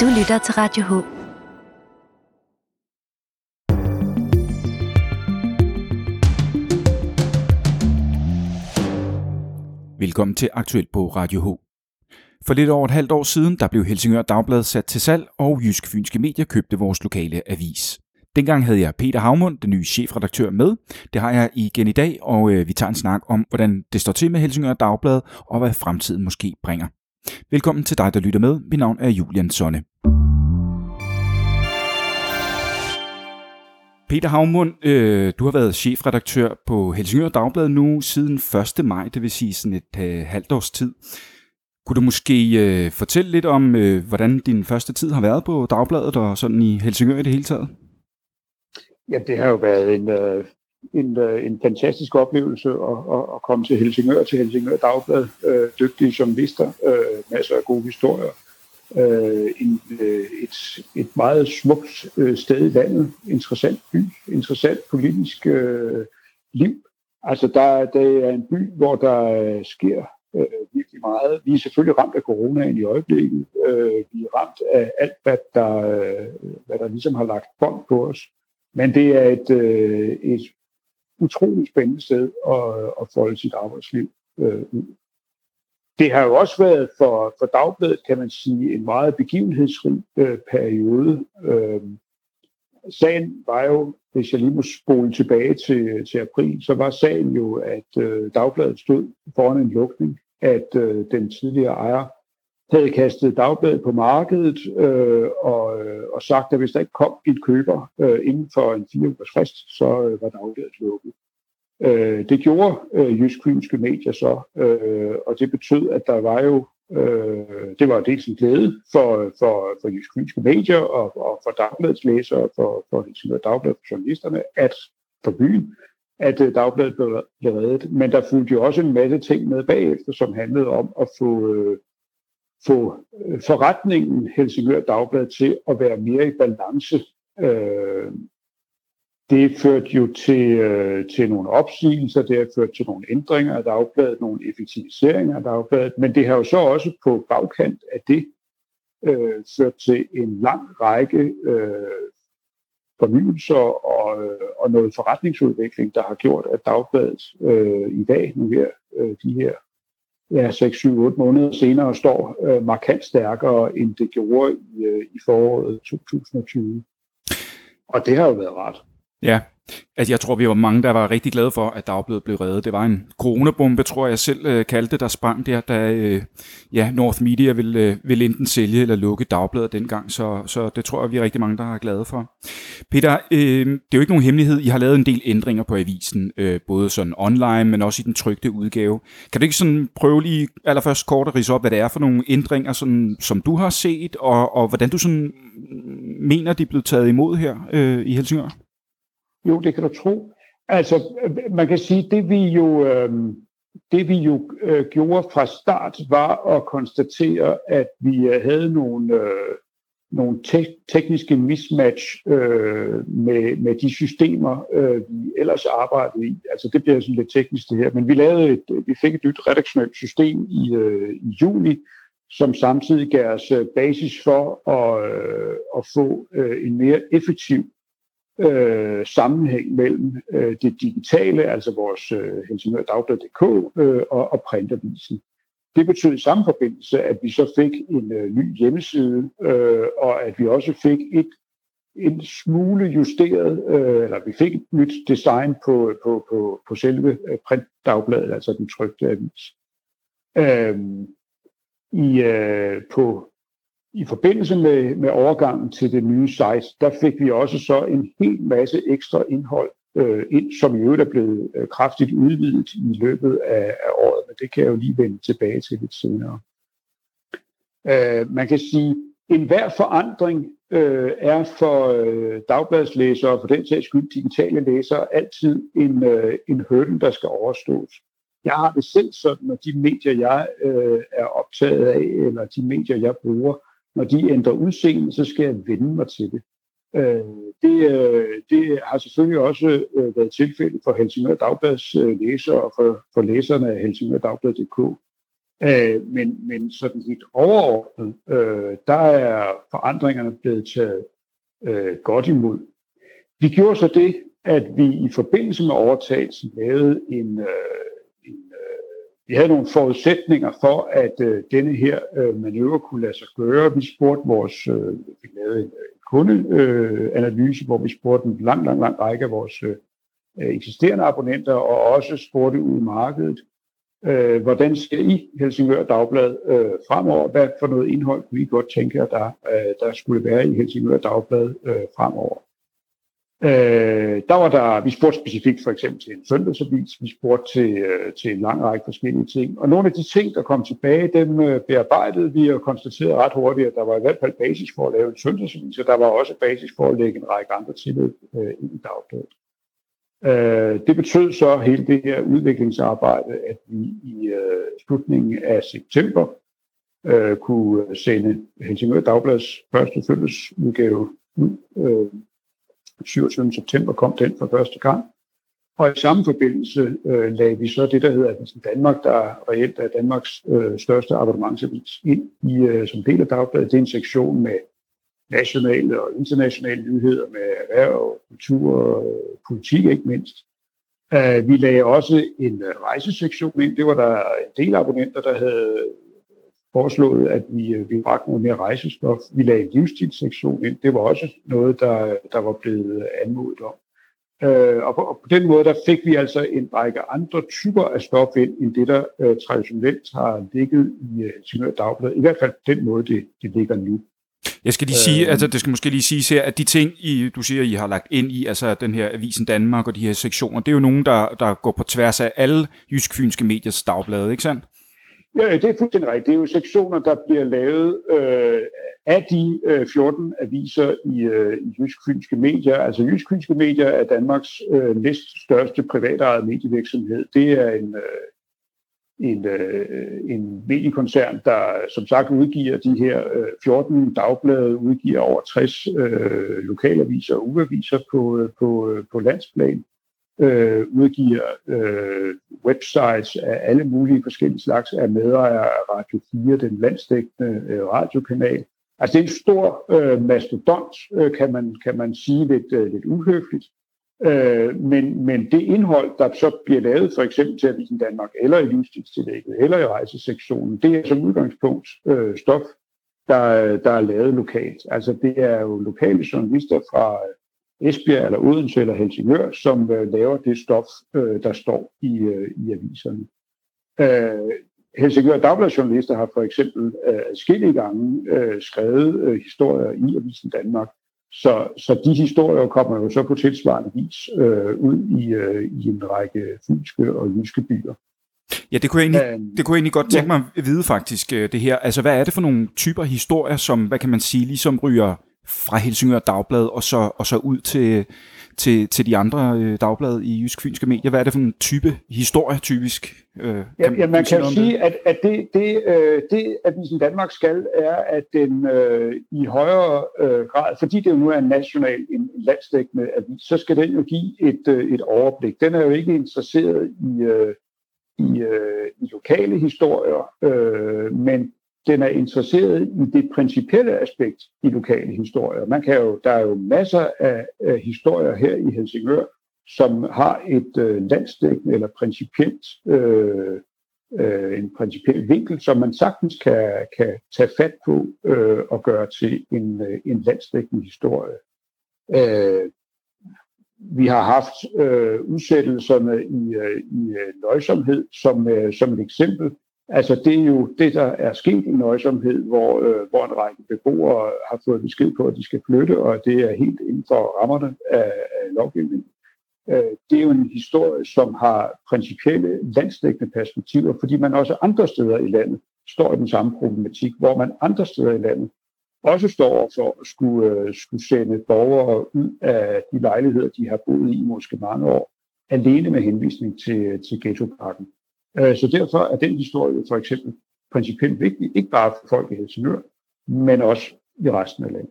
Du lytter til Radio H. Velkommen til Aktuelt på Radio H. For lidt over et halvt år siden, der blev Helsingør Dagblad sat til salg, og Jysk Fynske Medier købte vores lokale avis. Dengang havde jeg Peter Havmund, den nye chefredaktør, med. Det har jeg igen i dag, og øh, vi tager en snak om, hvordan det står til med Helsingør Dagblad, og hvad fremtiden måske bringer. Velkommen til dig, der lytter med. Mit navn er Julian Sonne. Peter Havmund, øh, du har været chefredaktør på Helsingør Dagblad nu siden 1. maj, det vil sige sådan et øh, halvt års tid. Kunne du måske øh, fortælle lidt om, øh, hvordan din første tid har været på Dagbladet og sådan i Helsingør i det hele taget? Ja, det har jo været en, øh, en, øh, en fantastisk oplevelse at, at, at komme til Helsingør, til Helsingør Dagblad. Øh, dygtige journalister, øh, masser af gode historier. Øh, en, øh, et, et meget smukt øh, sted i landet, interessant by, interessant politisk øh, liv. Altså, der, der er en by, hvor der øh, sker øh, virkelig meget. Vi er selvfølgelig ramt af coronaen i øjeblikket. Øh, vi er ramt af alt, hvad der, øh, hvad der ligesom har lagt bånd på os. Men det er et, øh, et utroligt spændende sted at, at folde sit arbejdsliv øh, ud. Det har jo også været for, for Dagbladet, kan man sige, en meget begivenhedsrig øh, periode. Øh, sagen var jo, hvis jeg lige må spole tilbage til, til april, så var sagen jo, at øh, Dagbladet stod foran en lukning, at øh, den tidligere ejer havde kastet dagbladet på markedet øh, og, øh, og sagt, at hvis der ikke kom en køber øh, inden for en fire ugers frist, så øh, var dagbladet lukket. Øh, det gjorde øh, Jysk Fynske Medier så, øh, og det betød, at der var jo, øh, det var dels en glæde for, for, for Jysk Fynske Medier og, og for Dagbladets læsere, for, for Helsingør Dagblad for journalisterne, at for byen, at øh, Dagbladet blev reddet. Men der fulgte jo også en masse ting med bagefter, som handlede om at få, øh, få øh, forretningen Helsingør Dagblad til at være mere i balance. Øh, det førte jo til, øh, til nogle opsigelser, det har ført til nogle ændringer af dagbladet, nogle effektiviseringer af dagbladet, men det har jo så også på bagkant af det øh, ført til en lang række øh, fornyelser og, øh, og noget forretningsudvikling, der har gjort, at dagbladet øh, i dag, nu her, øh, de her ja, 6, 7, 8 måneder senere står øh, markant stærkere, end det gjorde i, øh, i foråret 2020. Og det har jo været ret. Ja, Altså, jeg tror, vi var mange, der var rigtig glade for, at Dagbladet blev reddet. Det var en coronabombe, tror jeg selv øh, kaldte, der sprang der, da øh, ja, North Media ville, øh, ville enten sælge eller lukke Dagbladet dengang. Så, så det tror jeg, vi er rigtig mange, der er glade for. Peter, øh, det er jo ikke nogen hemmelighed. I har lavet en del ændringer på avisen, øh, både sådan online, men også i den trygte udgave. Kan du ikke sådan prøve lige allerførst kort at rise op, hvad det er for nogle ændringer, sådan, som du har set, og, og hvordan du sådan mener, de er blevet taget imod her øh, i Helsingør? Jo, det kan du tro. Altså, man kan sige, det vi jo, øh, det vi jo øh, gjorde fra start, var at konstatere, at vi øh, havde nogle, øh, nogle te- tekniske mismatch øh, med, med de systemer, øh, vi ellers arbejdede i. Altså, det bliver sådan lidt teknisk det her, men vi, lavede et, vi fik et nyt redaktionelt system i, øh, i juli, som samtidig gav os øh, basis for at, øh, at få øh, en mere effektiv øh, sammenhæng mellem øh, det digitale, altså vores øh, helsingørdagblad.dk øh, og, og printavisen. Det betød i samme forbindelse, at vi så fik en øh, ny hjemmeside, øh, og at vi også fik et en smule justeret, øh, eller vi fik et nyt design på, på, på, på selve øh, printdagbladet, altså den trygte avis. Øh, i, øh, på i forbindelse med, med overgangen til det nye site, der fik vi også så en hel masse ekstra indhold øh, ind, som i øvrigt er blevet øh, kraftigt udvidet i løbet af, af året, men det kan jeg jo lige vende tilbage til lidt senere. Øh, man kan sige, en hver forandring øh, er for øh, dagbladslæsere og for den sags skyld digitale læsere altid en, øh, en hurdle, der skal overstås. Jeg har det selv sådan, at de medier, jeg øh, er optaget af, eller de medier, jeg bruger, når de ændrer udseende, så skal jeg vende mig til det. Øh, det, øh, det har selvfølgelig også øh, været tilfældet for Helsingør Dagblads øh, læsere og for, for læserne af helsingørdagblad.dk. Øh, men, men sådan helt overordnet, øh, der er forandringerne blevet taget øh, godt imod. Vi gjorde så det, at vi i forbindelse med overtagelsen lavede en, en øh, vi havde nogle forudsætninger for, at øh, denne her øh, manøvre kunne lade sig gøre. Vi spurgte vores, øh, vi lavede en øh, kundeanalyse, øh, hvor vi spurgte en lang, lang, lang række af vores øh, øh, eksisterende abonnenter, og også spurgte ud i markedet, øh, hvordan ser I Helsingør Dagblad øh, fremover? Hvad for noget indhold kunne I godt tænke jer, der, øh, der skulle være i Helsingør Dagblad øh, fremover? Øh, der var der, vi spurgte specifikt for eksempel til en søndagsavis, vi spurgte til, øh, til en lang række forskellige ting. Og nogle af de ting, der kom tilbage, dem øh, bearbejdede vi og konstaterede ret hurtigt, at der var i hvert fald basis for at lave en søndagsavis, og der var også basis for at lægge en række andre tilløb øh, ind i dagbladet. Øh, det betød så hele det her udviklingsarbejde, at vi i øh, slutningen af september øh, kunne sende Helsingør Dagblads første søndagsudgave ud. Øh, 27. september kom den for første gang. Og i samme forbindelse øh, lagde vi så det, der hedder Avisen Danmark, der reelt er Danmarks øh, største abonnementsavis, ind i, øh, som del af dagbladet. Det er en sektion med nationale og internationale nyheder med erhverv, kultur og politik ikke mindst. Uh, vi lagde også en uh, rejsesektion ind. Det var der en del abonnenter, der havde foreslået, at vi, uh, vi bragte noget mere rejsestof. Vi lagde en livsstilssektion ind. Det var også noget, der, der var blevet anmodet om. Uh, og, på, og på den måde der fik vi altså en række andre typer af stof ind, end det, der uh, traditionelt har ligget i Helsingør Dagblad. I hvert fald den måde, det, det ligger nu. Jeg skal lige sige, øh, altså det skal måske lige sige her, at de ting, I, du siger, I har lagt ind i, altså den her Avisen Danmark og de her sektioner, det er jo nogen, der, der går på tværs af alle jysk-fynske mediers dagblade, ikke sandt? Ja, det er fuldstændig rigtigt. Det er jo sektioner, der bliver lavet øh, af de øh, 14 aviser i, øh, i jysk-fynske medier. Altså jysk-fynske medier er Danmarks øh, næst største privatejede medievirksomhed. Det er en, øh, en, øh, en mediekoncern, der som sagt udgiver de her øh, 14 dagblade, udgiver over 60 øh, lokalaviser og ugeaviser på, øh, på, øh, på landsplan, øh, udgiver øh, websites af alle mulige forskellige slags, er medejere af Radio 4, den landstækkende øh, radiokanal. Altså det er en stor øh, mastodont, øh, kan, man, kan man sige lidt, øh, lidt uhøfligt. Øh, men, men det indhold, der så bliver lavet for eksempel til Avisen Danmark, eller i livsstilstillægget, eller i rejsesektionen, det er som udgangspunkt øh, stof, der, der er lavet lokalt. Altså det er jo lokale journalister fra Esbjerg eller Odense eller Helsingør, som øh, laver det stof, øh, der står i, øh, i aviserne. Øh, Helsingør Dagbladsjournalister har for eksempel øh, skille gange øh, skrevet øh, historier i Avisen Danmark, så, så de historier kommer jo så på tilsvarende vis øh, ud i, øh, i en række fynske og jyske byer. Ja, det kunne, jeg egentlig, øhm, det kunne jeg egentlig godt tænke mig at vide faktisk, øh, det her. Altså, hvad er det for nogle typer historier, som, hvad kan man sige, ligesom ryger fra Helsingør Dagblad og så, og så ud til, til, til de andre øh, dagblade i Jysk Fynske Medier? Hvad er det for en type historie, typisk? Øh, kan, ja, ja, man kan jo sige, det? at, at det, det, øh, det, Avisen Danmark skal, er, at den øh, i højere øh, grad, fordi det jo nu er en national, en landsdækkende avis, så skal den jo give et, øh, et overblik. Den er jo ikke interesseret i, øh, i, øh, i lokale historier, øh, men den er interesseret i det principielle aspekt i lokale historier. Man kan jo, der er jo masser af, af historier her i Helsingør, som har et øh, landsdækkende eller principielt, øh, øh, en principiel vinkel, som man sagtens kan, kan tage fat på øh, og gøre til en, øh, en landsdækkende historie. Øh, vi har haft øh, udsættelserne i, øh, i øh, nøjsomhed som, øh, som et eksempel. Altså det er jo det, der er sket i nøjsomhed, hvor, øh, hvor en række beboere har fået besked på, at de skal flytte, og det er helt inden for rammerne af, af lovgivningen. Øh, det er jo en historie, som har principielle landsdækkende perspektiver, fordi man også andre steder i landet står i den samme problematik, hvor man andre steder i landet også står for at skulle, øh, skulle sende borgere ud af de lejligheder, de har boet i måske mange år, alene med henvisning til, til ghettoparken. Øh, så derfor er den historie for eksempel principielt vigtig, ikke bare for folk i Helsingør, men også i resten af landet.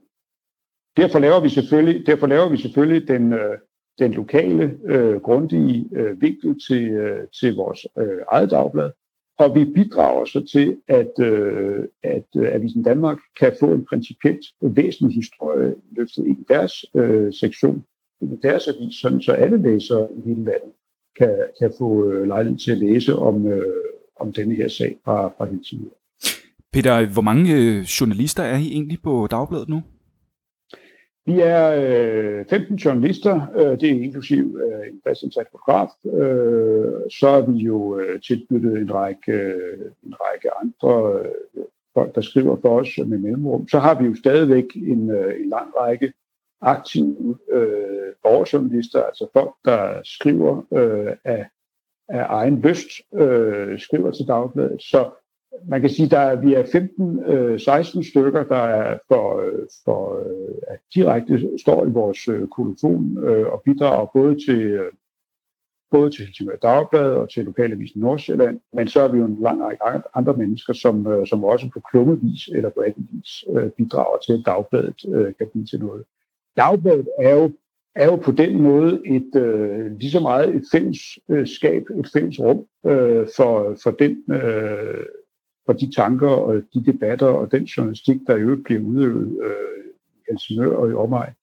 Derfor laver vi selvfølgelig, derfor laver vi selvfølgelig den, øh, den lokale, øh, grundige øh, vinkel til, øh, til vores øh, eget dagblad. og vi bidrager så til, at, øh, at øh, Avisen Danmark kan få en principielt væsentlig historie løftet i deres øh, sektion, i deres avis, sådan så alle læsere i hele landet kan, kan få øh, lejlighed til at læse om, øh, om denne her sag fra, fra Helsingør. Peter, hvor mange øh, journalister er I egentlig på Dagbladet nu? Vi er øh, 15 journalister, øh, det er inklusiv øh, en fastansat fotograf. Øh, så er vi jo øh, tilknyttet en række, øh, en række andre øh, folk, der skriver for os med mellemrum. Så har vi jo stadigvæk en, øh, en lang række aktive øh, borgerjournalister, altså folk, der skriver øh, af, af egen lyst, øh, skriver til Dagbladet. Så man kan sige, at vi er 15-16 øh, stykker, der er for, øh, for øh, direkte står i vores øh, kolofon øh, og bidrager både til, øh, både til Helsingør Dagblad og til Lokalavisen Nordsjælland, men så er vi jo en lang række andre mennesker, som, øh, som også på klummevis eller på anden vis øh, bidrager til, at Dagbladet øh, kan blive til noget. Dagbladet er jo, er jo på den måde et øh, lige så meget et fællesskab, øh, et fælles rum øh, for, for den øh, for de tanker og de debatter og den journalistik, der i øvrigt bliver udøvet øh, i Helsingør og i omegn.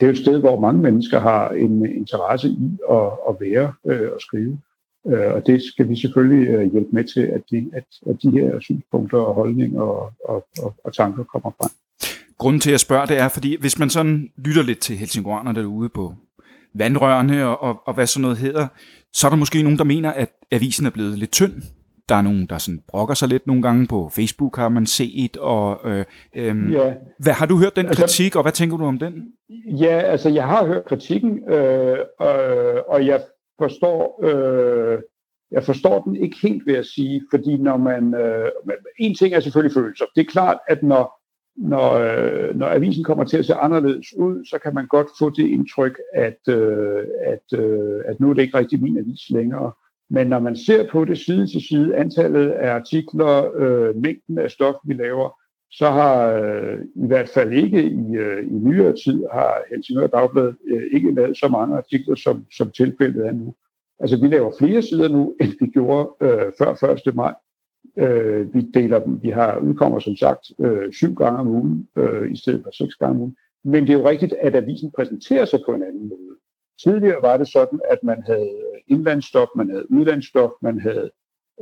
Det er et sted, hvor mange mennesker har en interesse i at, at være øh, og skrive. Øh, og det skal vi selvfølgelig øh, hjælpe med til, at de, at, at de her synspunkter og holdninger og, og, og, og tanker kommer frem. Grunden til at spørge, det er, fordi hvis man sådan lytter lidt til Helsingørerne derude på vandrørene og, og, og hvad sådan noget hedder, så er der måske nogen, der mener, at avisen er blevet lidt tynd der er nogen, der sådan brokker sig lidt nogle gange på Facebook, har man set. Og, øh, øh, ja. hvad, har du hørt den altså, kritik, og hvad tænker du om den? Ja, altså jeg har hørt kritikken, øh, øh, og jeg forstår, øh, jeg forstår den ikke helt, vil jeg sige, fordi når man, øh, en ting er selvfølgelig følelser. Det er klart, at når, når, øh, når avisen kommer til at se anderledes ud, så kan man godt få det indtryk, at, øh, at, øh, at nu er det ikke rigtig min avis længere. Men når man ser på det side til side, antallet af artikler, øh, mængden af stof, vi laver, så har øh, i hvert fald ikke i, øh, i nyere tid, har Helsingør Dagblad øh, ikke lavet så mange artikler, som, som tilfældet er nu. Altså vi laver flere sider nu, end vi gjorde øh, før 1. maj. Øh, vi deler dem, vi har udkommer som sagt øh, syv gange om ugen, øh, i stedet for seks gange om ugen. Men det er jo rigtigt, at avisen præsenterer sig på en anden måde. Tidligere var det sådan, at man havde indlandsstof, man havde udlandsstof, man havde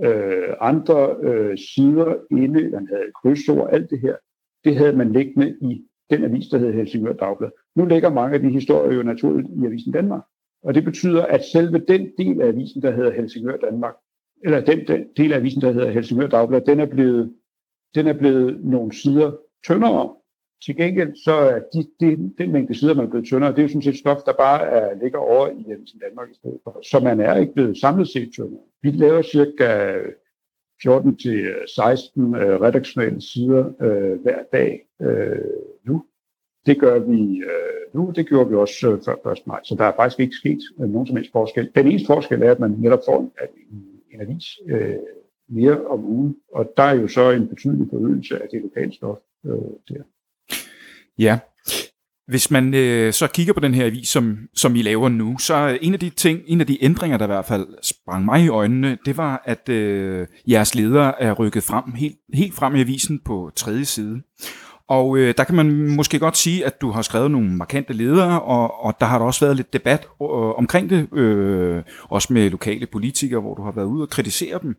øh, andre øh, sider inde, man havde krydsord, alt det her. Det havde man liggende i den avis, der hed Helsingør Dagblad. Nu ligger mange af de historier jo naturligt i Avisen Danmark. Og det betyder, at selve den del af avisen, der hedder Helsingør Danmark, eller den, den del af avisen, der hedder Helsingør Dagblad, den er blevet, den er blevet nogle sider tyndere. Til gengæld så er de, de, den mængde sider, man er blevet tyndere, det er jo sådan set stof, der bare er, ligger over i Avisen Danmark i stedet for. Så man er ikke blevet samlet set tyndere. Vi laver cirka 14-16 øh, øh, redaktionelle sider øh, hver dag øh, nu. Det gør vi øh, nu, det gjorde vi også øh, før 1. maj, så der er faktisk ikke sket øh, nogen som helst forskel. Den eneste forskel er, at man netop får en, en, en avis øh, mere om ugen, og der er jo så en betydelig forøgelse af det lokale stof øh, der. Ja. Hvis man øh, så kigger på den her avis, som, som I laver nu, så en af de ting, en af de ændringer, der i hvert fald sprang mig i øjnene, det var, at øh, jeres leder er rykket frem, helt, helt frem i avisen på tredje side. Og øh, der kan man måske godt sige, at du har skrevet nogle markante ledere, og, og der har der også været lidt debat øh, omkring det, øh, også med lokale politikere, hvor du har været ude og kritisere dem.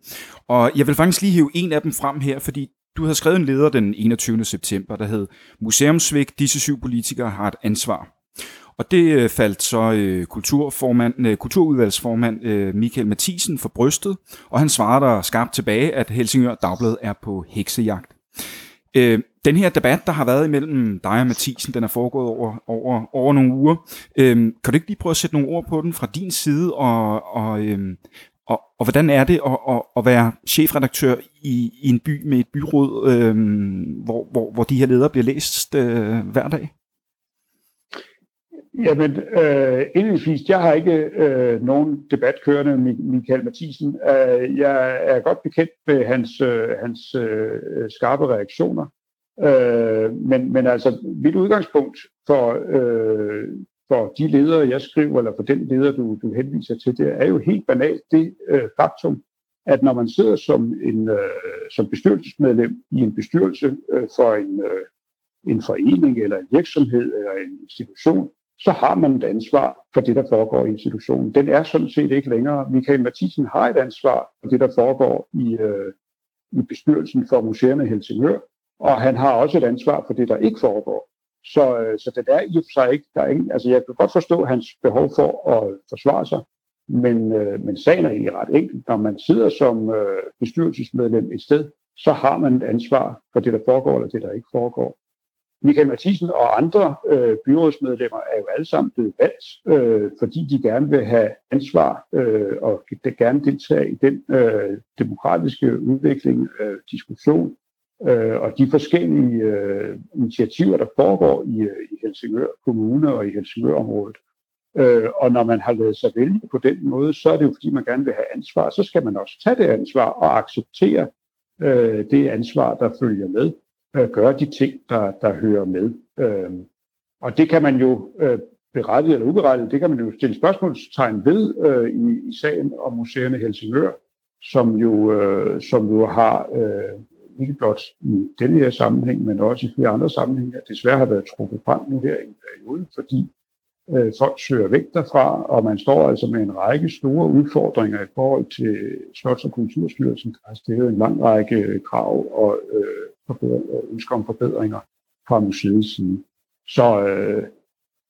Og jeg vil faktisk lige hive en af dem frem her, fordi du havde skrevet en leder den 21. september, der hed Museumsvæk, disse syv politikere har et ansvar. Og det øh, faldt så øh, kulturformand, øh, kulturudvalgsformand øh, Michael Mathisen for brystet, og han svarede der skarpt tilbage, at Helsingør Dagblad er på heksejagt. Øh, den her debat, der har været imellem dig og Mathisen, den er foregået over, over, over nogle uger. Øh, kan du ikke lige prøve at sætte nogle ord på den fra din side, og, og, øh, og, og hvordan er det at, at, at være chefredaktør i, i en by med et byråd, øh, hvor, hvor, hvor de her ledere bliver læst øh, hver dag? Jamen, øh, indledningsvis, jeg har ikke øh, nogen debat kørende med Michael Mathisen. Øh, jeg er godt bekendt med hans, øh, hans øh, skarpe reaktioner. Øh, men, men altså, mit udgangspunkt for, øh, for de ledere, jeg skriver, eller for den leder, du, du henviser til, det er jo helt banalt det øh, faktum, at når man sidder som, en, øh, som bestyrelsesmedlem i en bestyrelse øh, for en, øh, en forening eller en virksomhed eller en institution, så har man et ansvar for det, der foregår i institutionen. Den er sådan set ikke længere. Michael Mathisen har et ansvar for det, der foregår i, øh, i bestyrelsen for museerne i Helsingør, og han har også et ansvar for det, der ikke foregår. Så, øh, så det er i og for sig ikke, der er ingen, altså jeg kan godt forstå hans behov for at forsvare sig, men, øh, men sagen er egentlig ret enkelt. Når man sidder som øh, bestyrelsesmedlem et sted, så har man et ansvar for det, der foregår, eller det, der ikke foregår. Michael Mathisen og andre øh, byrådsmedlemmer er jo alle sammen blevet valgt, øh, fordi de gerne vil have ansvar øh, og de gerne deltage i den øh, demokratiske udvikling, øh, diskussion øh, og de forskellige øh, initiativer, der foregår i, øh, i Helsingør Kommune og i Helsingørområdet. Øh, og når man har lavet sig vælge på den måde, så er det jo fordi, man gerne vil have ansvar. Så skal man også tage det ansvar og acceptere øh, det ansvar, der følger med øh, gøre de ting, der, der hører med. Øh, og det kan man jo øh, berettiget eller uberettiget, det kan man jo stille spørgsmålstegn ved øh, i, i sagen om museerne Helsingør, som jo, øh, som jo har øh, ikke blot i denne her sammenhæng, men også i flere andre sammenhænge, desværre har været trukket frem nu her i en periode, fordi øh, folk søger væk derfra, og man står altså med en række store udfordringer i forhold til Slots- og Kulturstyrelsen, der har stillet en lang række øh, krav og øh, ønsker om forbedringer fra museets side. Så, øh,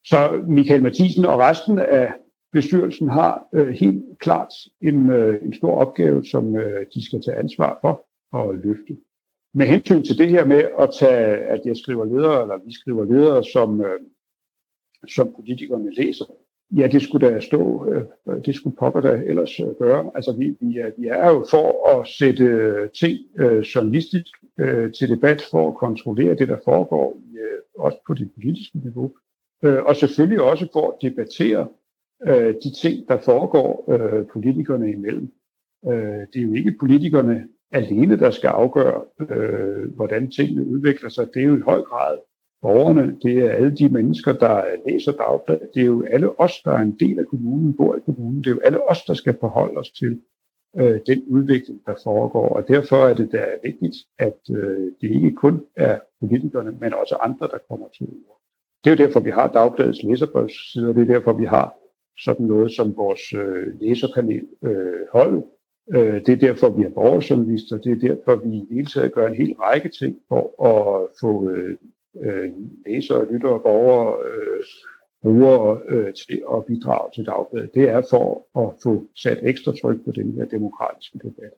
så Michael Mathisen og resten af bestyrelsen har øh, helt klart en, øh, en stor opgave, som øh, de skal tage ansvar for og løfte. Med hensyn til det her med at tage, at jeg skriver ledere, eller vi skriver ledere, som, øh, som politikerne læser, Ja, det skulle da stå, øh, det skulle pokker da ellers øh, gøre. Altså, vi, vi, er, vi er jo for at sætte ting øh, journalistisk øh, til debat, for at kontrollere det, der foregår, øh, også på det politiske niveau. Øh, og selvfølgelig også for at debattere øh, de ting, der foregår øh, politikerne imellem. Øh, det er jo ikke politikerne alene, der skal afgøre, øh, hvordan tingene udvikler sig. Det er jo i høj grad borgerne, det er alle de mennesker, der læser dagbladet. Det er jo alle os, der er en del af kommunen, bor i kommunen. Det er jo alle os, der skal forholde os til øh, den udvikling, der foregår. Og derfor er det da vigtigt, at øh, det ikke kun er politikerne, men også andre, der kommer til ord. Det er jo derfor, vi har dagbladets læserbrevssider. Det er derfor, vi har sådan noget som vores øh, læserpanel øh, hold. Øh, det er derfor, vi er borgerjournalister. Det er derfor, vi i hele taget gør en hel række ting for at få øh, øh, læsere, lyttere og borgere, øh, brugere øh, til at bidrage til dagbladet. Det er for at få sat ekstra tryk på den her demokratiske debat.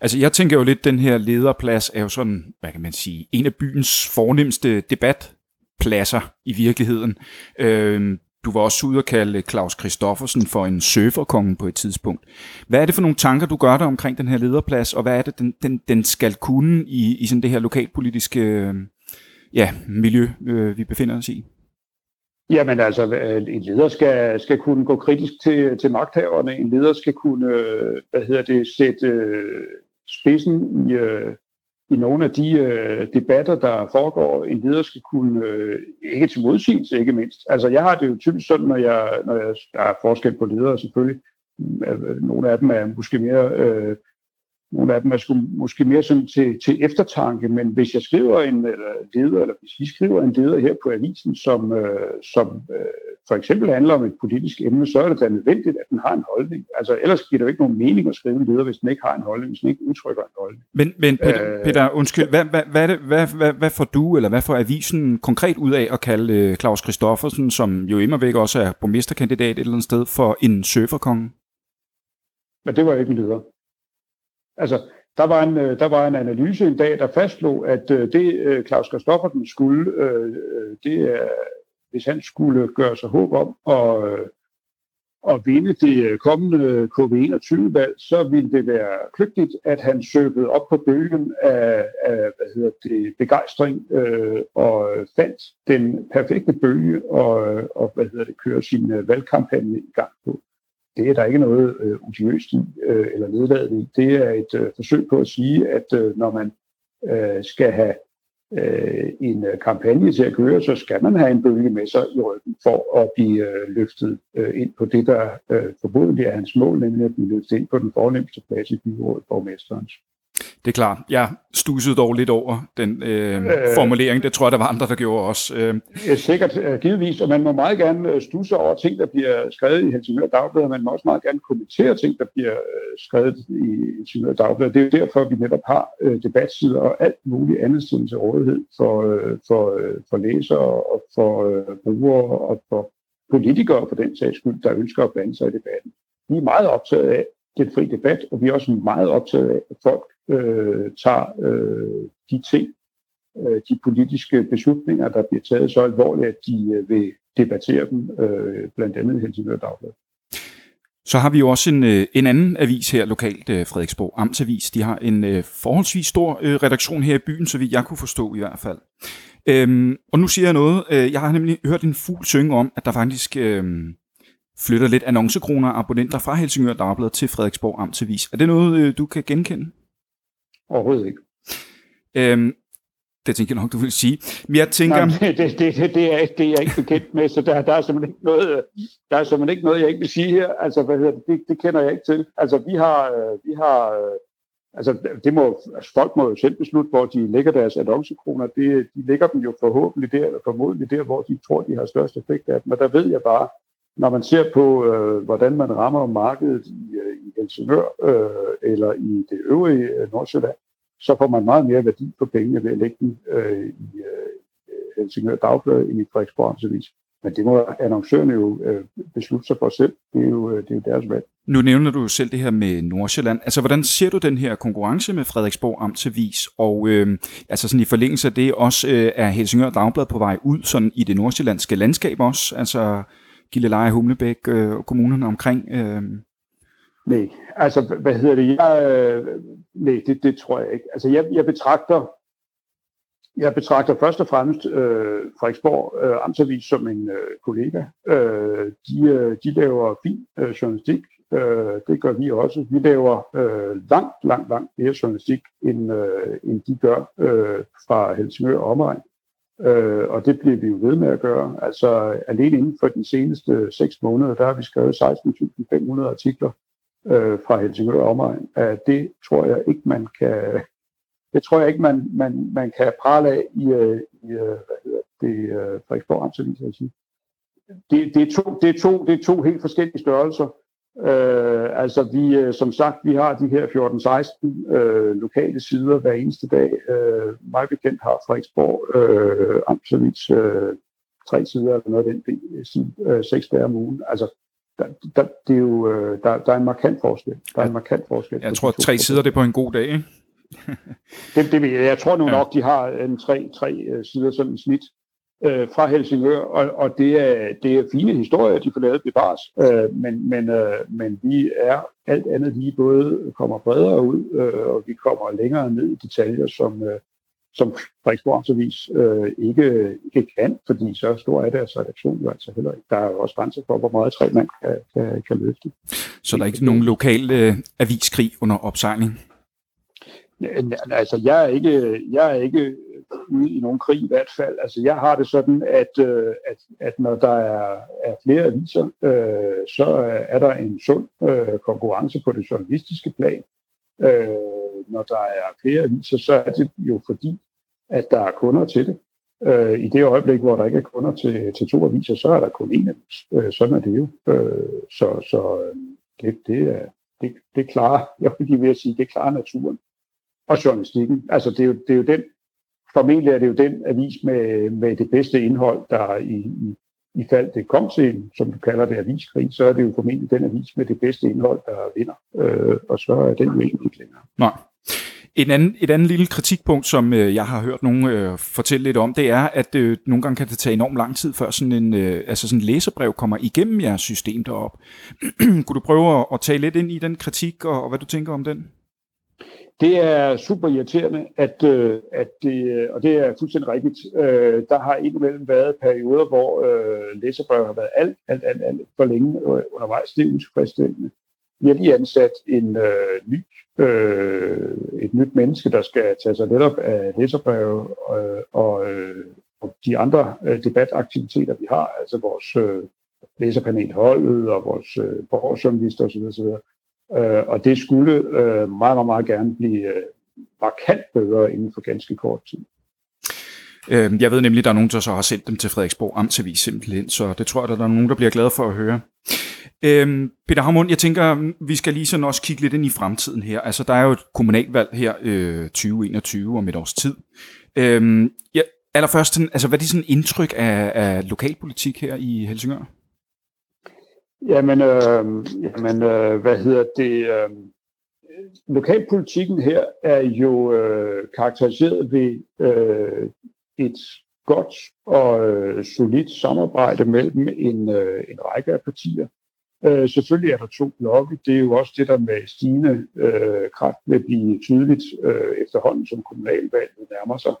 Altså jeg tænker jo lidt, den her lederplads er jo sådan, hvad kan man sige, en af byens fornemmeste debatpladser i virkeligheden. Øh, du var også ude at kalde Claus Christoffersen for en surferkonge på et tidspunkt. Hvad er det for nogle tanker, du gør dig omkring den her lederplads, og hvad er det, den, den, den skal kunne i, i sådan det her lokalpolitiske øhm, ja, miljø, øh, vi befinder os i? Jamen altså, øh, en leder skal, skal kunne gå kritisk til, til magthaverne. En leder skal kunne, øh, hvad hedder det, sætte øh, spidsen i, i nogle af de øh, debatter, der foregår. En leder skal kunne, øh, ikke til modsigelse ikke mindst. Altså jeg har det jo typisk sådan, når jeg, når jeg der er forskel på ledere selvfølgelig. Nogle af dem er måske mere øh, nogle af dem er sgu måske mere sådan til, til eftertanke, men hvis jeg skriver en eller leder, eller hvis vi skriver en leder her på avisen, som, øh, som øh, for eksempel handler om et politisk emne, så er det da nødvendigt, at den har en holdning. Altså ellers giver det jo ikke nogen mening at skrive en leder, hvis den ikke har en holdning, hvis den ikke udtrykker en holdning. Men, men Peter, øh, Peter undskyld, hvad, hvad, hvad, hvad, hvad, hvad får du, eller hvad får avisen konkret ud af at kalde øh, Claus Christoffersen, som jo immer væk også er borgmesterkandidat et eller andet sted, for en surferkonge? Men det var ikke en leder. Altså, der var, en, øh, der var en analyse en dag, der fastslog, at øh, det øh, Claus Christoffersen skulle, det er, hvis han skulle gøre sig håb om at, at vinde det kommende KV21-valg, så ville det være kløgtigt, at han søgte op på bølgen af, af hvad hedder det, begejstring øh, og fandt den perfekte bølge og, og hvad hedder det, køre sin valgkampagne i gang på det er der ikke noget øh, odiøst i øh, eller nedladet i. Det er et øh, forsøg på at sige, at øh, når man øh, skal have øh, en øh, kampagne til at køre, så skal man have en bølge med sig i ryggen for at blive øh, løftet øh, ind på det, der øh, formodentlig er hans mål, nemlig at blive løftet ind på den fornemmeste plads i byrådet, borgmesterens. Det er klart. Jeg stussede dog lidt over den øh, øh, formulering. Det tror jeg, der var andre, der gjorde også. Øh. Sikkert, øh, givetvis. Og man må meget gerne øh, stusse over ting, der bliver skrevet i Helsingør Dagblad, og man må også meget gerne kommentere ting, der bliver skrevet i Helsingør Dagblad. Det er jo derfor, vi netop har øh, debatsider og alt muligt andet siden til rådighed for, øh, for, øh, for læsere og for øh, brugere og for politikere på den sags skyld, der ønsker at blande sig i debatten. Vi er meget optaget af den fri debat, og vi er også meget optaget af, at folk øh, tager øh, de ting, øh, de politiske beslutninger, der bliver taget så alvorligt, at de øh, vil debattere dem, øh, blandt andet Helsingør Dagblad. Så har vi jo også en, øh, en anden avis her lokalt, øh, Frederiksborg Amtsavis. De har en øh, forholdsvis stor redaktion her i byen, så vidt jeg kunne forstå i hvert fald. Øhm, og nu siger jeg noget. Jeg har nemlig hørt en fugl synge om, at der faktisk øhm, flytter lidt annoncekroner og abonnenter fra Helsingør Dagblad til Frederiksborg Amtsavis. Er det noget, du kan genkende? Overhovedet ikke. Øhm, det tænker jeg nok, du vil sige. Men jeg tænker... Nej, det, det, det, det, er, det er jeg ikke bekendt med, så der, der, er simpelthen ikke noget, der er simpelthen ikke noget, jeg ikke vil sige her. Altså, hvad hedder det, det, det kender jeg ikke til. Altså, vi har, øh, vi har øh, altså, det må, altså, folk må jo selv beslutte, hvor de lægger deres annoncekroner. Det, de lægger dem jo forhåbentlig der, eller formodentlig der, hvor de tror, de har størst effekt af dem. Og der ved jeg bare, når man ser på, øh, hvordan man rammer markedet i, øh, i Helsingør øh, eller i det øvrige øh, Nordsjælland, så får man meget mere værdi på pengene ved at lægge den øh, i øh, Helsingør Dagblad end i Frederiksborg Avis. Men det må annoncørerne jo øh, beslutte sig for selv. Det er, jo, øh, det er jo deres valg. Nu nævner du selv det her med Nordsjælland. Altså, hvordan ser du den her konkurrence med Frederiksborg Amtsavis? Og øh, altså sådan i forlængelse af det også øh, er Helsingør Dagblad på vej ud sådan i det nordsjællandske landskab også? Altså, Gilleleje, Humlebæk øh, og kommunerne omkring? Øh. Nej, altså hvad hedder det? Jeg, øh, nej, det, det tror jeg ikke. Altså jeg, jeg betragter jeg betragter først og fremmest øh, Frederiksborg øh, Amtsavis som en øh, kollega. Øh, de, øh, de laver fin øh, journalistik. Øh, det gør vi også. Vi laver øh, langt, langt, langt mere journalistik, end, øh, end de gør øh, fra Helsingør og omegn. Øh, og det bliver vi jo ved med at gøre. Altså alene inden for de seneste seks måneder, der har vi skrevet 16.500 artikler øh, fra Helsingør og omegn. Det tror jeg ikke, man kan det tror jeg ikke, man, man, man kan prale af i, øh, i øh, hvad hedder det, øh, Frederiksborg Amtsavis, vil sige. Det, det, er to, det, er to, det er to helt forskellige størrelser. Øh, altså vi, øh, som sagt, vi har de her 14-16 øh, lokale sider hver eneste dag. Øh, mig bekendt har Frederiksborg øh, Amtsavis øh, tre sider eller noget af den øh, seks dage om ugen. Altså der, der, det er jo, øh, der, der er en markant forskel. Der er en markant forskel. Jeg tror, tre sider det er på en god dag, ikke? det, det, jeg tror nu nok, de har en tre, tre øh, sider sådan en snit øh, fra Helsingør, og, og det, er, det er fine historier, de får lavet bevares, øh, men, men, øh, men vi er alt andet lige både kommer bredere ud, øh, og vi kommer længere ned i detaljer, som, øh, som Frederiksborg øh, ikke, ikke kan, fordi så stor er deres redaktion jo altså heller ikke. Der er jo også grænser for, hvor meget træ man kan, kan, kan løfte. Så der er ikke nogen lokal øh, aviskrig under opsejling? Altså, jeg er ikke, jeg er ikke ud i nogen krig i hvert fald. Altså, jeg har det sådan, at, øh, at, at når der er, er flere aviser, øh, så er der en sund øh, konkurrence på det journalistiske plan. Øh, når der er flere aviser, så er det jo fordi, at der er kunder til det. Øh, I det øjeblik, hvor der ikke er kunder til, til to aviser, så er der kun én avis. Øh, sådan er det jo. Øh, så så øh, det, det, er, det, det klarer, jeg vil lige ved at sige, det klarer naturen og journalistikken. Altså det er jo, det er jo den, formentlig er det jo den avis med, med det bedste indhold, der i, i, i fald det kom til, som du kalder det, aviskrig, så er det jo formentlig den avis med det bedste indhold, der vinder. Øh, og så er den jo ikke længere. Nej. En anden, et andet lille kritikpunkt, som øh, jeg har hørt nogen øh, fortælle lidt om, det er, at øh, nogle gange kan det tage enormt lang tid, før sådan en øh, altså sådan en læserbrev kommer igennem jeres system derop. Kunne du prøve at, at tage lidt ind i den kritik, og, og hvad du tænker om den? Det er super irriterende, at, øh, at det, øh, og det er fuldstændig rigtigt, øh, der har indimellem været perioder, hvor øh, læserbrev har været alt, alt, alt, alt for længe undervejs. Det er utilfredsstillende. Vi har lige ansat en øh, ny øh, et nyt menneske, der skal tage sig netop af læserbreve øh, og, øh, og de andre øh, debataktiviteter, vi har, altså vores øh, læserpanelholdet og vores øh, borgerjournalister osv. osv. Øh, og det skulle øh, meget, meget, meget gerne blive øh, markant bedre inden for ganske kort tid. Øh, jeg ved nemlig, at der er nogen, der så har sendt dem til Frederiksborg Amtsavis simpelthen, så det tror jeg, at der er nogen, der bliver glade for at høre. Øhm, Peter Hamund, jeg tænker, vi skal lige sådan også kigge lidt ind i fremtiden her. Altså, der er jo et kommunalvalg her øh, 2021 om et års tid. Øhm, ja, allerførst, altså, hvad er det sådan indtryk af, af lokalpolitik her i Helsingør? Jamen, øh, jamen øh, hvad hedder det? Øh, lokalpolitikken her er jo øh, karakteriseret ved øh, et godt og øh, solidt samarbejde mellem en, øh, en række af partier. Øh, selvfølgelig er der to blokke. Det er jo også det, der med stigende øh, kraft vil blive tydeligt øh, efterhånden, som kommunalvalget nærmer sig.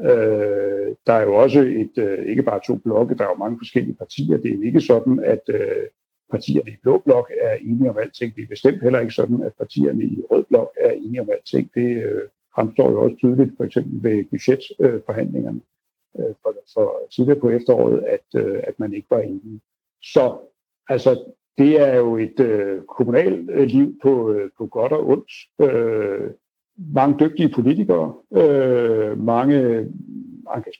Øh, der er jo også et, øh, ikke bare to blokke, der er jo mange forskellige partier. Det er jo ikke sådan, at øh, partierne i blå blok er enige om alting. Det er bestemt heller ikke sådan, at partierne i rød blok er enige om alting. Det øh, fremstår jo også tydeligt, for eksempel ved budgetforhandlingerne øh, for, for tidligere på efteråret, at, øh, at man ikke var enige. Så altså, det er jo et øh, kommunalt øh, liv på, øh, på godt og ondt. Øh, mange dygtige politikere, øh, mange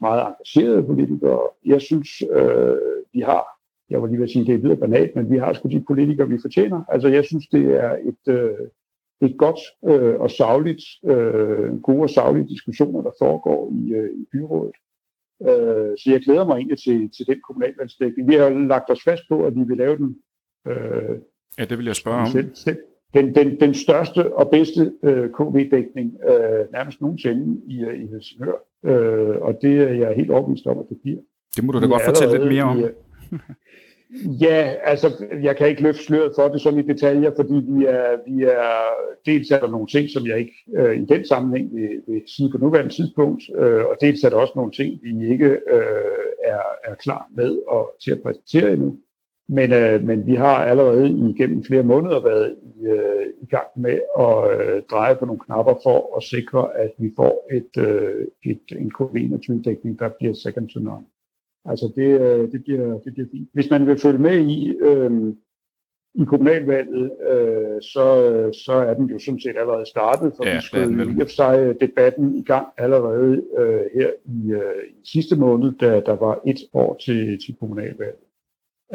meget engagerede politikere. Jeg synes, øh, vi har, jeg var lige ved at sige, det er lidt banalt, men vi har sgu de politikere, vi fortjener. Altså, jeg synes, det er et, øh, et godt øh, og savligt, øh, gode og savlige diskussioner, der foregår i, øh, i byrådet. Øh, så jeg glæder mig egentlig til, til den kommunalvalgsdækning. Vi har lagt os fast på, at vi vil lave den Øh, ja, det vil jeg spørge om. Den, den, den største og bedste øh, KV-dækning øh, nærmest nogensinde i, øh, i Helsingør. Øh, og det er jeg helt overbevist om, at det bliver. Det må du da godt fortælle lidt mere om. I, Ja, altså, jeg kan ikke løfte sløret for det sådan i detaljer, fordi vi er, vi er dels er der nogle ting, som jeg ikke øh, i den sammenhæng vil, vil sige på nuværende tidspunkt, øh, og dels er der også nogle ting, vi ikke øh, er, er klar med og til at præsentere endnu. Men, øh, men vi har allerede igennem flere måneder været i, øh, i gang med at øh, dreje på nogle knapper for at sikre, at vi får et, øh, et, en COVID-21-dækning, der bliver second to none. Altså det, øh, det, bliver, det bliver fint. Hvis man vil følge med i, øh, i kommunalvalget, øh, så, så er den jo sådan set allerede startet, for ja, vi skulle i og for sig debatten i gang allerede øh, her i, øh, i sidste måned, da der var et år til, til kommunalvalget.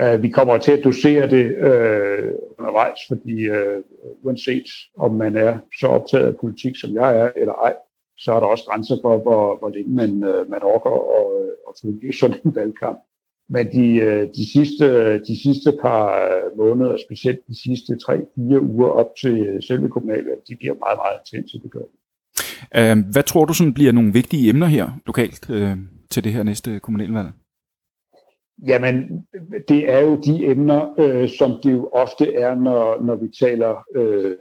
Uh, vi kommer til at dosere det uh, undervejs, fordi uh, uanset om man er så optaget af politik, som jeg er, eller ej, så er der også grænser for, hvor, hvor længe man, øh, man orker at, øh, at følge sådan en valgkamp. Men de, øh, de, sidste, de sidste par måneder, specielt de sidste 3-4 uger op til selve kommunalvalget, de bliver meget, meget intense, det gør øhm, hvad tror du sådan bliver nogle vigtige emner her lokalt til det her næste kommunalvalg? Jamen, det er jo de emner, øh, som det jo ofte er, når, når, vi taler, øh,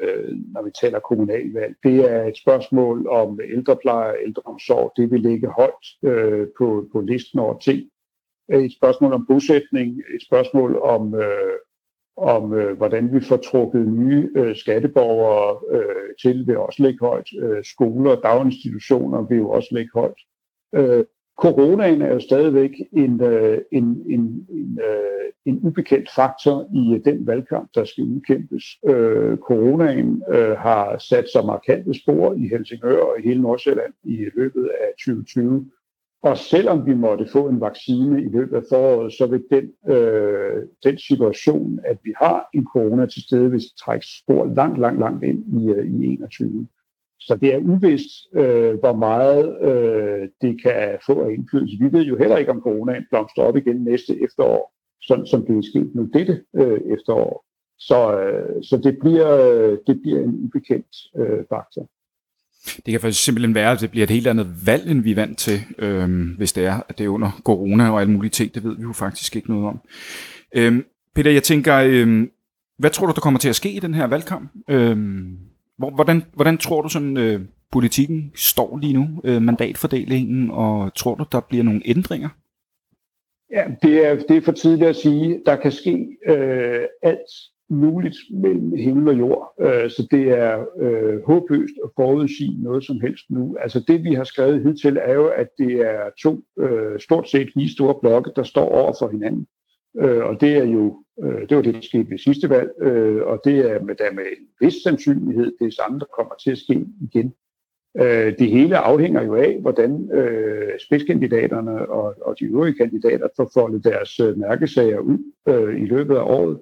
når vi taler kommunalvalg. Det er et spørgsmål om ældrepleje og ældreomsorg. Det vil ligge højt øh, på, på listen over ting. Øh, et spørgsmål om bosætning, et spørgsmål om, øh, om øh, hvordan vi får trukket nye øh, skatteborgere øh, til, vil også ligge højt. Øh, skoler og daginstitutioner vil jo også ligge højt. Øh, Coronaen er jo stadigvæk en, øh, en, en, en, øh, en ubekendt faktor i øh, den valgkamp, der skal udkæmpes. Øh, coronaen øh, har sat sig markante spor i Helsingør og i hele Nordsjælland i løbet af 2020. Og selvom vi måtte få en vaccine i løbet af foråret, så vil den, øh, den situation, at vi har en corona til stede, hvis trække spor langt, langt, langt ind i, øh, i 21. Så det er uvist, øh, hvor meget øh, det kan få af indflydelse. Vi ved jo heller ikke, om coronaen blomstrer op igen næste efterår, sådan som det er sket nu dette øh, efterår. Så, øh, så det, bliver, øh, det bliver en ubekendt øh, faktor. Det kan faktisk simpelthen være, at det bliver et helt andet valg, end vi er vant til, øh, hvis det er, at det er under corona og alle mulige ting. Det ved vi jo faktisk ikke noget om. Øh, Peter, jeg tænker, øh, hvad tror du, der kommer til at ske i den her valgkamp? Øhm, hvor, Hvordan, hvordan tror du sådan øh, politikken står lige nu, øh, mandatfordelingen, og tror du, der bliver nogle ændringer? Ja, det er, det er for tidligt at sige. Der kan ske øh, alt muligt mellem himmel og jord, øh, så det er øh, håbløst at forudsige noget som helst nu. Altså det, vi har skrevet hidtil, er jo, at det er to øh, stort set lige store blokke, der står over for hinanden. Øh, og det er jo øh, det var det, der skete ved sidste valg, øh, og det er med, der med en vis sandsynlighed det samme, der kommer til at ske igen. Øh, det hele afhænger jo af, hvordan øh, spidskandidaterne og, og de øvrige kandidater får foldet deres øh, mærkesager ud øh, i løbet af året.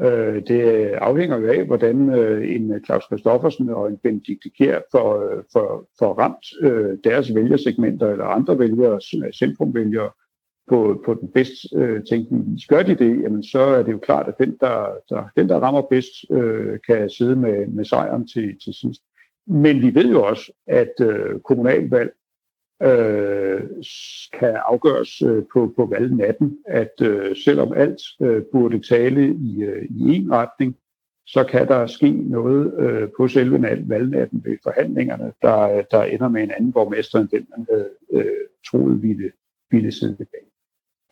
Øh, det afhænger jo af, hvordan øh, en Claus Christoffersen og en Benedikt Kjær får, øh, får, får ramt øh, deres vælgersegmenter eller andre vælgere, øh, centrumvælgere, på, på den bedst øh, tænkelige vis. Gør de det, jamen så er det jo klart, at den, der, der, den, der rammer bedst, øh, kan sidde med, med sejren til, til sidst. Men vi ved jo også, at øh, kommunalvalg øh, kan afgøres øh, på, på valgnatten, at øh, selvom alt øh, burde tale i, øh, i en retning, så kan der ske noget øh, på selve valgnatten ved forhandlingerne, der, der ender med en anden borgmester, end den man havde øh, troet ville, ville sidde tilbage.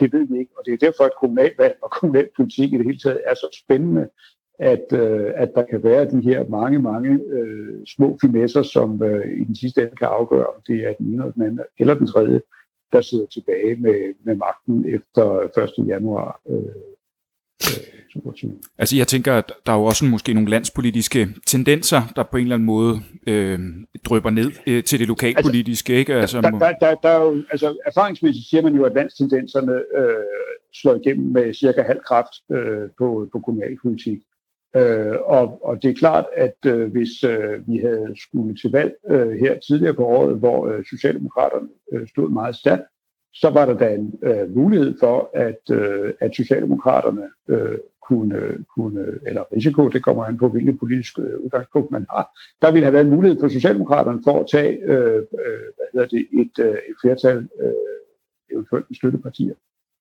Det ved vi ikke, og det er derfor, at kommunalvalg og kommunalpolitik i det hele taget er så spændende, at, øh, at der kan være de her mange, mange øh, små finesser, som øh, i den sidste ende kan afgøre, om det er den ene eller den anden, eller den tredje, der sidder tilbage med, med magten efter 1. januar øh, Altså jeg tænker, at der er jo også måske nogle landspolitiske tendenser, der på en eller anden måde øh, drøber ned øh, til det lokalpolitiske. Altså, ikke? Altså, der, der, der, der er jo, altså, erfaringsmæssigt siger man jo, at landstendenserne øh, slår igennem med cirka halv kraft øh, på, på kommunalpolitik. Øh, og, og det er klart, at øh, hvis øh, vi havde skulle til valg øh, her tidligere på året, hvor øh, Socialdemokraterne øh, stod meget stærkt, så var der da en øh, mulighed for, at, øh, at Socialdemokraterne øh, kunne, kunne, eller risiko, det kommer an på, hvilket politisk øh, udgangspunkt man har, der ville have været en mulighed for Socialdemokraterne for at tage øh, øh, hvad hedder det, et, øh, et flertal, øh, eventuelt med støttepartier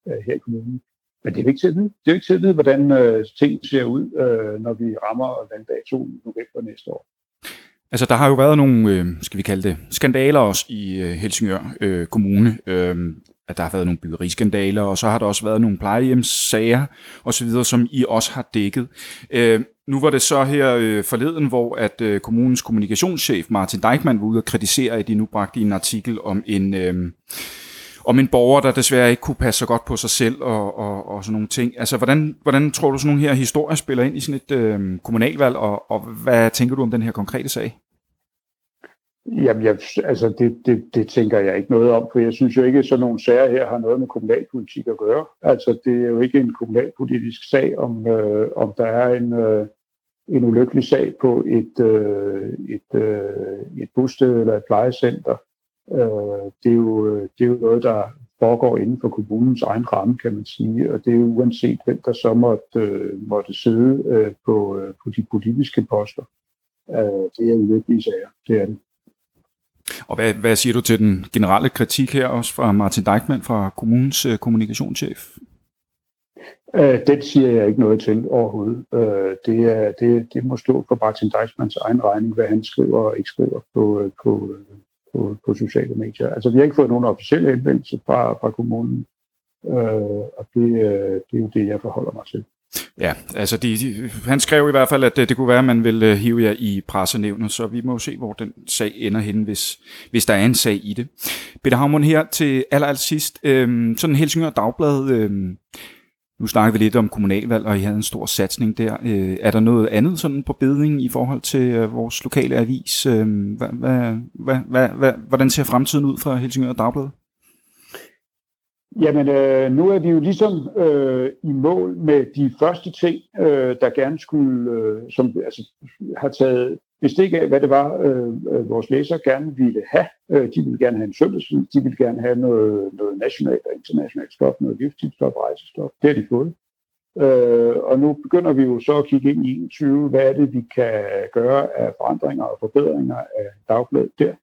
øh, her i kommunen. Men det er ikke til at vide. Det er ikke til at vide, hvordan øh, ting ser ud, øh, når vi rammer valgdag 2. november næste år. Altså, der har jo været nogle, øh, skal vi kalde det, skandaler også i øh, Helsingør øh, Kommune. Øh, at der har været nogle byggeriskandaler, og så har der også været nogle plejehjemssager osv., som I også har dækket. Øh, nu var det så her øh, forleden, hvor at øh, kommunens kommunikationschef Martin Deichmann var ude og kritisere, at de nu bragte en artikel om en... Øh, om en borger, der desværre ikke kunne passe så godt på sig selv og, og, og sådan nogle ting. Altså, hvordan, hvordan tror du sådan nogle her historier spiller ind i sådan et øh, kommunalvalg, og, og hvad tænker du om den her konkrete sag? Jamen, jeg, altså det, det, det tænker jeg ikke noget om, for jeg synes jo ikke, at sådan nogle sager her har noget med kommunalpolitik at gøre. Altså, det er jo ikke en kommunalpolitisk sag, om, øh, om der er en, øh, en ulykkelig sag på et, øh, et, øh, et bosted eller et plejecenter. Øh, det, er jo, det er jo noget, der foregår inden for kommunens egen ramme, kan man sige, og det er jo uanset, hvem der så måtte, øh, måtte sidde øh, på, øh, på de politiske poster. Øh, det er ulykkelige sager, det er det. Og hvad, hvad siger du til den generelle kritik her også fra Martin Deichmann fra kommunens øh, kommunikationschef? Øh, den siger jeg ikke noget til overhovedet. Øh, det, er, det, det må stå for Martin Deichmanns egen regning, hvad han skriver og ikke skriver på, øh, på, øh, på, på sociale medier. Altså, vi har ikke fået nogen officielle henvendelse fra, fra kommunen, øh, og det, øh, det er jo det, jeg forholder mig til. Ja, altså de, de, han skrev i hvert fald, at det, det kunne være, at man ville øh, hive jer i pressenævnet, så vi må jo se, hvor den sag ender hen, hvis, hvis der er en sag i det. Peter Havmund her til aller, aller sidst. Øhm, sådan Helsingør Dagblad, øhm, nu snakker vi lidt om kommunalvalg, og I havde en stor satsning der. Øh, er der noget andet sådan på beding i forhold til øh, vores lokale avis? Øh, hvad, hvad, hvad, hvad, hvad, hvordan ser fremtiden ud for Helsingør Dagblad? Jamen, øh, nu er vi jo ligesom øh, i mål med de første ting, øh, der gerne skulle, øh, som altså, har taget bestik af, hvad det var, øh, øh, vores læsere gerne ville have. Øh, de ville gerne have en service, de ville gerne have noget, noget nationalt og internationalt stof, noget livstidsstof, rejsestof. Det har de fået. Øh, og nu begynder vi jo så at kigge ind i 21, hvad er det, vi kan gøre af forandringer og forbedringer af dagbladet der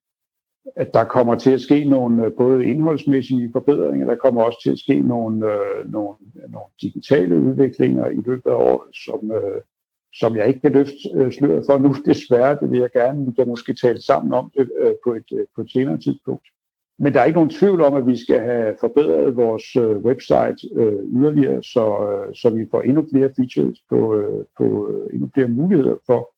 at der kommer til at ske nogle øh, både indholdsmæssige forbedringer, der kommer også til at ske nogle, øh, nogle, nogle digitale udviklinger i løbet af året, som, øh, som jeg ikke kan løfte øh, sløret for nu. Desværre, det vil jeg gerne. Vi kan måske tale sammen om det øh, på, et, øh, på et senere tidspunkt. Men der er ikke nogen tvivl om, at vi skal have forbedret vores øh, website øh, yderligere, så, øh, så vi får endnu flere features på, øh, på endnu flere muligheder for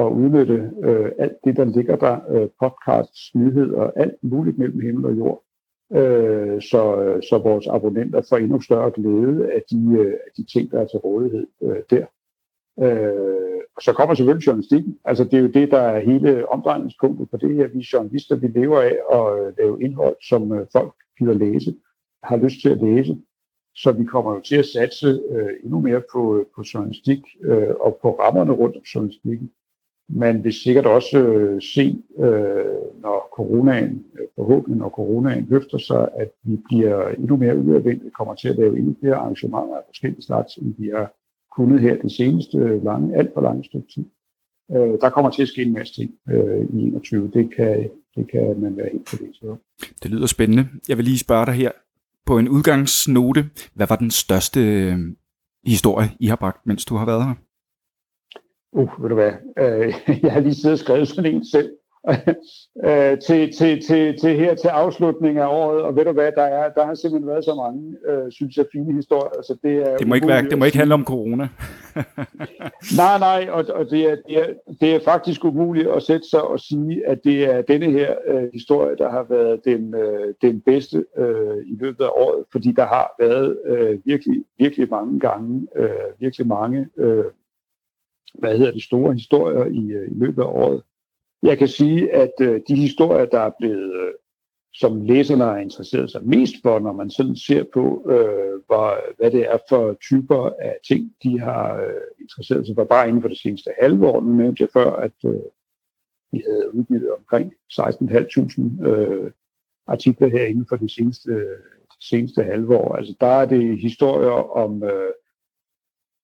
at udnytte øh, alt det, der ligger der, øh, podcasts, nyheder, alt muligt mellem himmel og jord, øh, så, så vores abonnenter får endnu større glæde af de, øh, af de ting, der er til rådighed øh, der. Øh, og så kommer selvfølgelig journalistikken. Altså det er jo det, der er hele omdrejningspunktet på det her. Vi journalister, vi lever af at øh, lave indhold, som øh, folk gider læse, har lyst til at læse. Så vi kommer jo til at satse øh, endnu mere på, øh, på journalistik øh, og på rammerne rundt om journalistikken. Man vil sikkert også øh, se, øh, når coronaen, øh, forhåbentlig når coronaen løfter sig, at vi bliver endnu mere udadvendte, kommer til at lave endnu flere arrangementer af forskellige slags, end vi har kunnet her den seneste lange, alt for lange stykke tid. Øh, der kommer til at ske en masse ting øh, i 21. Det kan, det kan man være helt på Det lyder spændende. Jeg vil lige spørge dig her på en udgangsnote. Hvad var den største øh, historie, I har bragt, mens du har været her? Uh, ved du hvad? Øh, jeg har lige siddet og skrevet sådan en selv. øh, til, til, til, til her til afslutning af året, og ved du hvad, der, er, der har simpelthen været så mange, øh, synes jeg, fine historier. Altså, det, er det, må ikke være, det må ikke handle om corona. nej, nej, og, og det, er, det, er, det er faktisk umuligt at sætte sig og sige, at det er denne her øh, historie, der har været den, øh, den bedste øh, i løbet af året, fordi der har været øh, virkelig, virkelig mange gange, øh, virkelig mange øh, hvad hedder det, store historier i, øh, i løbet af året. Jeg kan sige, at øh, de historier, der er blevet, øh, som læserne har interesseret sig mest for, når man sådan ser på, øh, hvor, hvad det er for typer af ting, de har øh, interesseret sig for, bare inden for det seneste halve år. Nu nævnte jeg før, at øh, vi havde udgivet omkring 16.500 øh, artikler her inden for det seneste, det seneste halve år. Altså der er det historier om øh,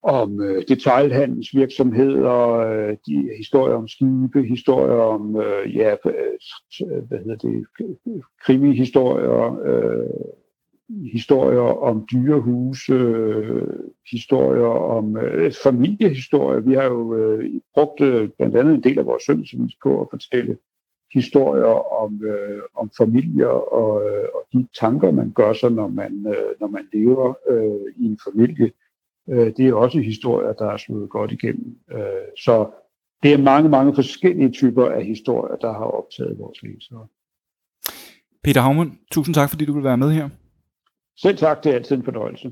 om øh, detaljhandelsvirksomheder, øh, de historier om skibe, historier om øh, ja, øh, øh, hvad hedder det, krimihistorier, øh, historier om dyrehuse, øh, historier om øh, familiehistorier. Vi har jo øh, brugt øh, blandt andet en del af vores søndagsvis på at fortælle historier om, øh, om familier og, øh, og de tanker, man gør sig, når man, øh, når man lever øh, i en familie. Øh, det er også historier, der er slået godt igennem. Øh, så det er mange, mange forskellige typer af historier, der har optaget vores læsere. Peter Havmund, tusind tak, fordi du vil være med her. Selv tak, det er altid en fornøjelse.